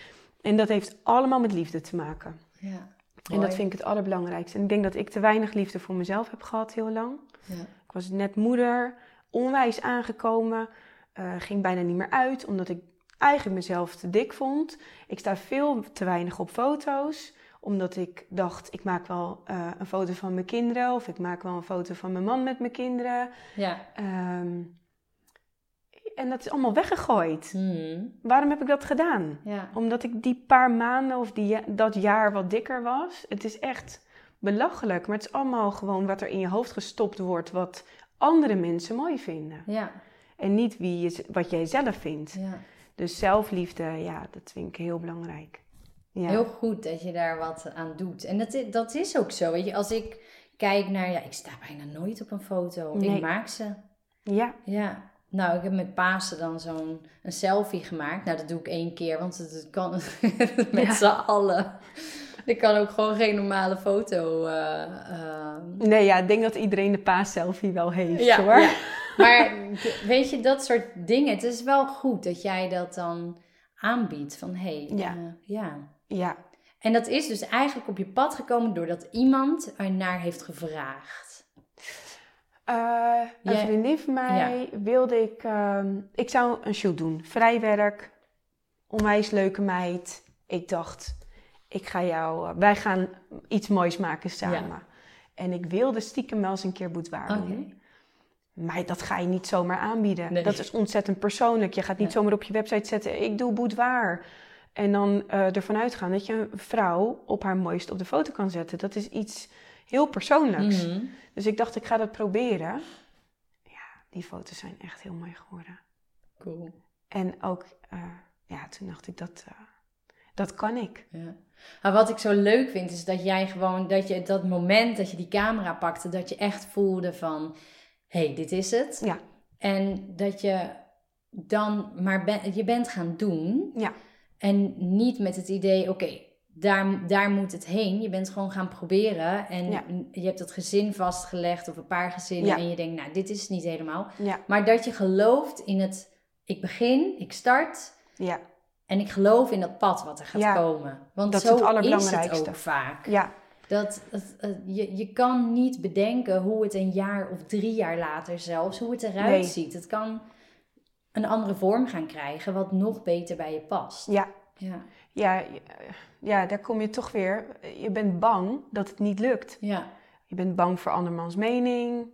En dat heeft allemaal met liefde te maken. ja. En dat vind ik het allerbelangrijkste. En ik denk dat ik te weinig liefde voor mezelf heb gehad heel lang. Ja. Ik was net moeder, onwijs aangekomen. eh, ging bijna niet meer uit, omdat ik eigenlijk mezelf te dik vond. Ik sta veel te weinig op foto's omdat ik dacht, ik maak wel eh, een foto van mijn kinderen of ik maak wel een foto van mijn man met mijn kinderen. Ja. Ehm, en dat is allemaal weggegooid. Mhm. Waarom heb ik dat gedaan? Ja. Omdat ik die paar maanden of die, dat jaar wat dikker was. Het is echt belachelijk. Maar het is allemaal gewoon wat er in je hoofd gestopt wordt. Wat andere mensen mooi vinden. Ja. En niet wie je, wat jij zelf vindt. ja. Dus zelfliefde, ja, dat vind ik heel belangrijk. Ja. Heel goed dat je daar wat aan doet. En dat is, dat is ook zo. Weet je, als ik kijk naar, ja, ik sta bijna nooit op een foto. Nee. Ik maak ze. ja. Ja. Nou, ik heb met Pasen dan zo'n een selfie gemaakt. Nou, dat doe ik één keer, want het, kan met Ja. z'n allen. Ik kan ook gewoon geen normale foto. eh, eh, Nee, ja, ik denk dat iedereen de paas-selfie wel heeft, ja, hoor. ja. Maar weet je, dat soort dingen. Het is wel goed dat jij dat dan aanbiedt. Van hé, hey, Ja. eh, ja. Ja. En dat is dus eigenlijk op je pad gekomen doordat iemand er naar heeft gevraagd. Eh, een Jij- vriendin van mij wilde ik... ehm, ik zou een shoot doen. Vrijwerk. Onwijs leuke meid. Ik dacht, ik ga jou... eh, wij gaan iets moois maken samen. En ik wilde stiekem wel eens een keer boudoir doen. Maar dat ga je niet zomaar aanbieden. Nee. Dat is ontzettend persoonlijk. Je gaat niet Ja. zomaar op je website zetten... ik doe boudoir. En dan eh, ervan uitgaan dat je een vrouw op haar mooist op de foto kan zetten. Dat is iets heel persoonlijks. Mhm. Dus ik dacht, ik ga dat proberen. Ja, die foto's zijn echt heel mooi geworden. Cool. En ook, eh, ja, toen dacht ik, dat, eh, dat kan ik. Ja. Maar wat ik zo leuk vind, is dat jij gewoon, dat je dat moment dat je die camera pakte, dat je echt voelde van, hé, hey, dit is het. Ja. En dat je dan maar ben, je bent gaan doen. Ja. En niet met het idee, oké, daar, daar moet het heen. Je bent gewoon gaan proberen. En Ja. je hebt dat gezin vastgelegd of een paar gezinnen. Ja. En je denkt, nou, dit is het niet helemaal. Ja, Maar dat je gelooft in het, ik begin, ik start. ja, En ik geloof in dat pad wat er gaat komen. Want dat is zo het is het allerbelangrijkste. ook vaak. ja, Dat, het- het- je, je kan niet bedenken hoe het een jaar of drie jaar later zelfs, hoe het eruit Nee. ziet. Het kan een andere vorm gaan krijgen, wat nog beter bij je past. ja. Ja, Ja, ja, daar kom je toch weer. Je bent bang dat het niet lukt. ja, Je bent bang voor andermans mening.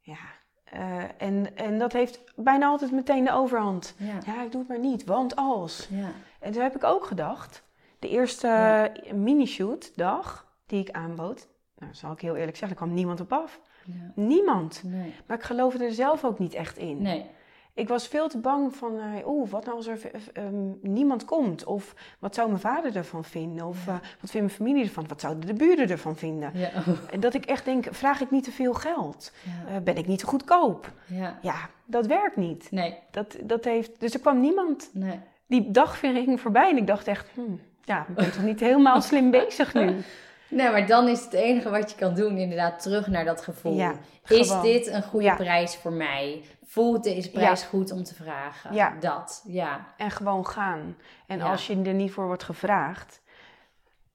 Ja, eh, en, en dat heeft bijna altijd meteen de overhand. ja, Ja, ik doe het maar niet, want als. ja. En toen heb ik ook gedacht, de eerste Ja. eh, minishoot dag die ik aanbood, nou zal ik heel eerlijk zeggen, er kwam niemand op af. ja. Niemand. Nee. Maar ik geloofde er zelf ook niet echt in. nee, Ik was veel te bang van, oeh, wat nou als er eh, ehm, niemand komt? Of wat zou mijn vader ervan vinden? Of Ja. eh, wat vindt mijn familie ervan? Wat zouden de buren ervan vinden? ja, En dat ik echt denk, vraag ik niet te veel geld? ja, ben ik niet te goedkoop? ja. Ja, dat werkt niet. Nee, Dat, dat heeft, dus er kwam niemand. nee. Die dag ging voorbij en ik dacht echt, hmm, ja, ik ben toch niet helemaal slim bezig nu? Nee, maar dan is het enige wat je kan doen inderdaad terug naar dat gevoel. Ja, is dit een goede Ja. prijs voor mij? Voelt deze prijs goed om te vragen? Ja. Dat, ja. En gewoon gaan. En als je er niet voor wordt gevraagd,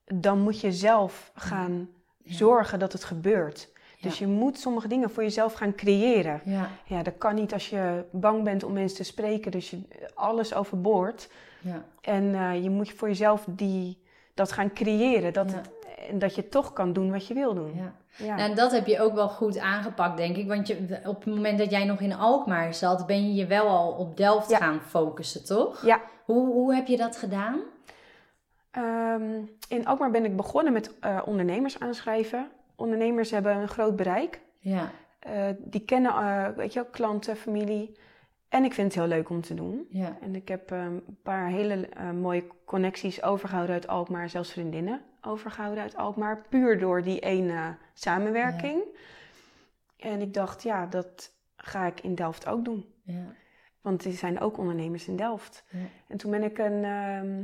dan moet je zelf gaan zorgen dat het gebeurt. Dus je moet sommige dingen voor jezelf gaan creëren. Ja, Ja, dat kan niet als je bang bent om mensen te spreken, dus je alles overboord. ja, En eh, je moet voor jezelf die, dat gaan creëren. Dat, het, dat je toch kan doen wat je wil doen. ja. Ja. Nou, en dat heb je ook wel goed aangepakt, denk ik. Want je, op het moment dat jij nog in Alkmaar zat, ben je je wel al op Delft Ja. gaan focussen, toch? Ja. Hoe, hoe heb je dat gedaan? Ehm, in Alkmaar ben ik begonnen met eh, ondernemers aanschrijven. Ondernemers hebben een groot bereik. Ja, Eh, die kennen, eh, weet je wel, klanten, familie. En ik vind het heel leuk om te doen. ja, En ik heb ehm, een paar hele mooie connecties overgehouden uit Alkmaar. Zelfs vriendinnen overgehouden uit Alkmaar. Puur door die ene samenwerking. En ik dacht, ja, dat ga ik in Delft ook doen. ja, Want er zijn ook ondernemers in Delft. ja. En toen ben ik een. ehm,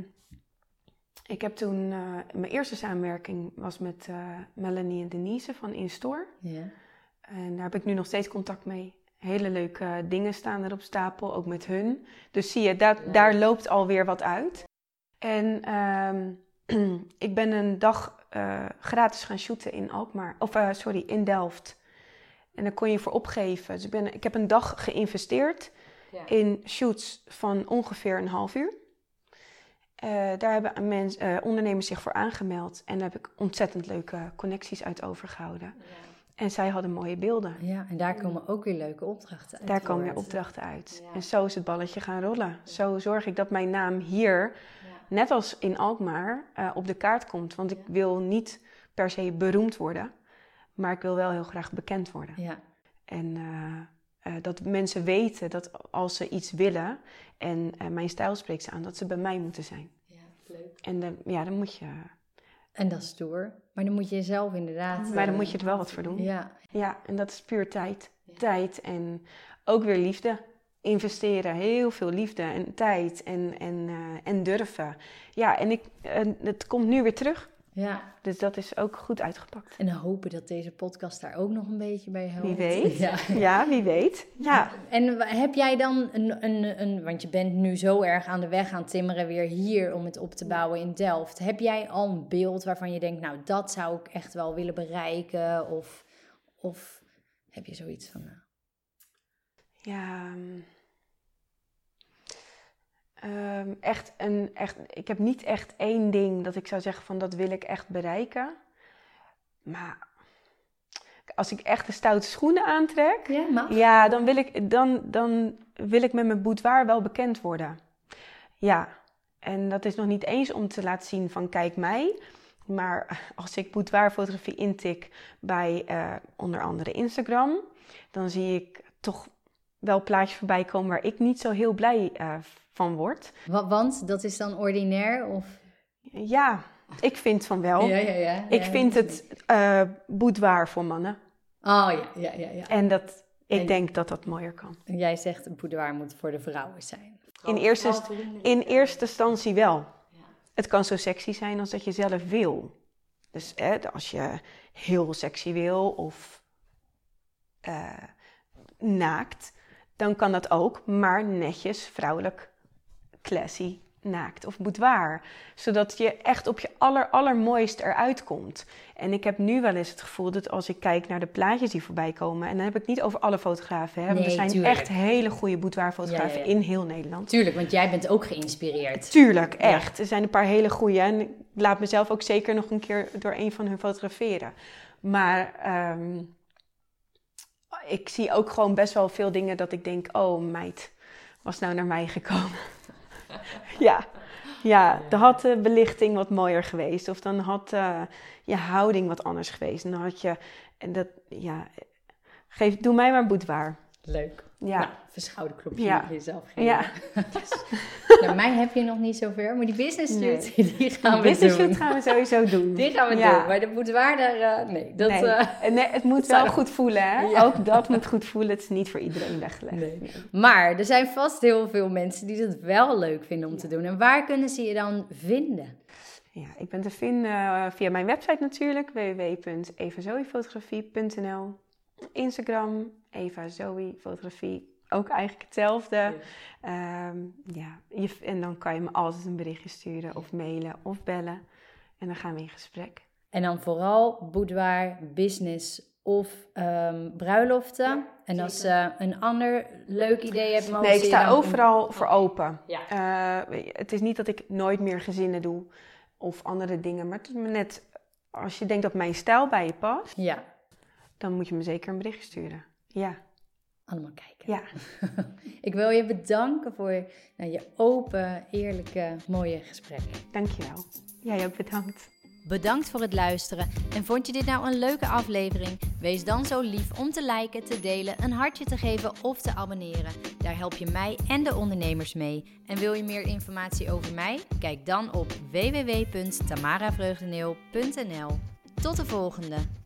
ik heb toen. eh, mijn eerste samenwerking was met eh, Melanie en Denise van Instore. ja. En daar heb ik nu nog steeds contact mee. Hele leuke dingen staan er op stapel, ook met hun. Dus zie je, daar, Leuk. daar loopt alweer wat uit. En ehm, ik ben een dag eh, gratis gaan shooten in Alkmaar. Of eh, sorry, in Delft. En daar kon je voor opgeven. Dus ik, ben, ik heb een dag geïnvesteerd Ja. in shoots van ongeveer een half uur. Eh, daar hebben mens, ondernemers zich voor aangemeld. En daar heb ik ontzettend leuke connecties uit overgehouden. En zij hadden mooie beelden. Ja, en daar komen ook weer leuke opdrachten uit. Daar komen weer opdrachten uit. Ja. En zo is het balletje gaan rollen. Zo zorg ik dat mijn naam hier. Net als in Alkmaar, eh, op de kaart komt. Want ik wil niet per se beroemd worden, maar ik wil wel heel graag bekend worden. Ja, En eh, eh, dat mensen weten dat als ze iets willen en mijn stijl spreekt ze aan, dat ze bij mij moeten zijn. ja, leuk. En dan- ja, dan moet je, En dat is stoer. Maar dan moet je zelf inderdaad... maar dan moet je er wel wat voor doen. Ja, Ja, en dat is puur tijd. Ja. Tijd en ook weer liefde. Investeren, heel veel liefde en tijd en, en, eh, en durven. Ja, en ik, het komt nu weer terug. ja. Dus dat is ook goed uitgepakt. En dan hopen dat deze podcast daar ook nog een beetje bij helpt. Wie weet. Ja. Ja, wie weet. Ja, En heb jij dan een, een, een, want je bent nu zo erg aan de weg aan timmeren weer hier om het op te bouwen in Delft. Heb jij al een beeld waarvan je denkt, nou dat zou ik echt wel willen bereiken? Of, of heb je zoiets van, nou, ja. Ehm, echt een, echt, ik heb niet echt één ding dat ik zou zeggen van dat wil ik echt bereiken. Maar als ik echt de stoute schoenen aantrek? Ja, dan wil ik, dan, dan wil ik met mijn boudoir wel bekend worden. Ja, en dat is nog niet eens om te laten zien van kijk mij. Maar als ik boudoirfotografie intik bij eh, onder andere Instagram, dan zie ik toch wel plaatjes voorbij komen waar ik niet zo heel blij uh, van word. Want dat is dan ordinair? Of? Ja, ik vind van wel. Ja, ja, ja. Ik vind het uh, boudoir voor mannen. Oh ja, ja, ja. ja. En dat, ik denk dat dat mooier kan. Jij zegt een boudoir moet voor de vrouwen zijn. In eerste, in eerste instantie wel. Het kan zo sexy zijn als dat je zelf wil. Dus als je heel sexy wil of uh, naakt, dan kan dat ook, maar netjes, vrouwelijk, classy, naakt of boudoir. Zodat je echt op je aller, allermooist eruit komt. En ik heb nu wel eens het gevoel dat als ik kijk naar de plaatjes die voorbij komen... en dan heb ik niet over alle fotografen. Hè, er zijn echt hele goede boudoirfotografen in heel Nederland. Tuurlijk, want jij bent ook geïnspireerd. Tuurlijk, echt. Er zijn een paar hele goede. En ik laat mezelf ook zeker nog een keer door een van hun fotograferen. Maar... Ehm, ik zie ook gewoon best wel veel dingen dat ik denk: oh meid, was nou naar mij gekomen? ja. Ja, dan had de belichting wat mooier geweest. Of dan had uh, je houding wat anders geweest. Dan had je. En dat, ja. Geef, doe mij maar boudoir. Leuk. Ja. Nou, ja. voor jezelf geven. Ja. nou, mij heb je nog niet zover, maar die business shoot, die gaan we business doen. gaan we sowieso doen. Die gaan we doen, maar de boudoir daar, uh, nee. Dat, nee. Uh, nee. het moet wel goed voelen, hè? Ook dat moet goed voelen. Het is niet voor iedereen weggelegd. Nee. Maar er zijn vast heel veel mensen die het wel leuk vinden om te doen. En waar kunnen ze je dan vinden? Ja, ik ben te vinden uh, via mijn website natuurlijk, www.evazoefotografie.nl Instagram, Eva Zoe Fotografie ook eigenlijk hetzelfde. Ja. Ehm, ja. Je, en dan kan je me altijd een berichtje sturen of mailen of bellen. En dan gaan we in gesprek. En dan vooral boudoir, business of um, bruiloften. en als je uh, een ander leuk idee hebt... Nee, ik sta overal voor open. Ja. Uh, het is niet dat ik nooit meer gezinnen doe of andere dingen. Maar het is me net, als je denkt dat mijn stijl bij je past... Ja. dan moet je me zeker een berichtje sturen. Ja allemaal kijken. Ja. ik wil je bedanken voor nou, je open, eerlijke, mooie gesprek. Dankjewel. Jij ook bedankt. Bedankt voor het luisteren. En vond je dit nou een leuke aflevering? Wees dan zo lief om te liken, te delen, een hartje te geven of te abonneren. Daar help je mij en de ondernemers mee. En wil je meer informatie over mij? Kijk dan op www.tamaravreugdeneel.nl. Tot de volgende!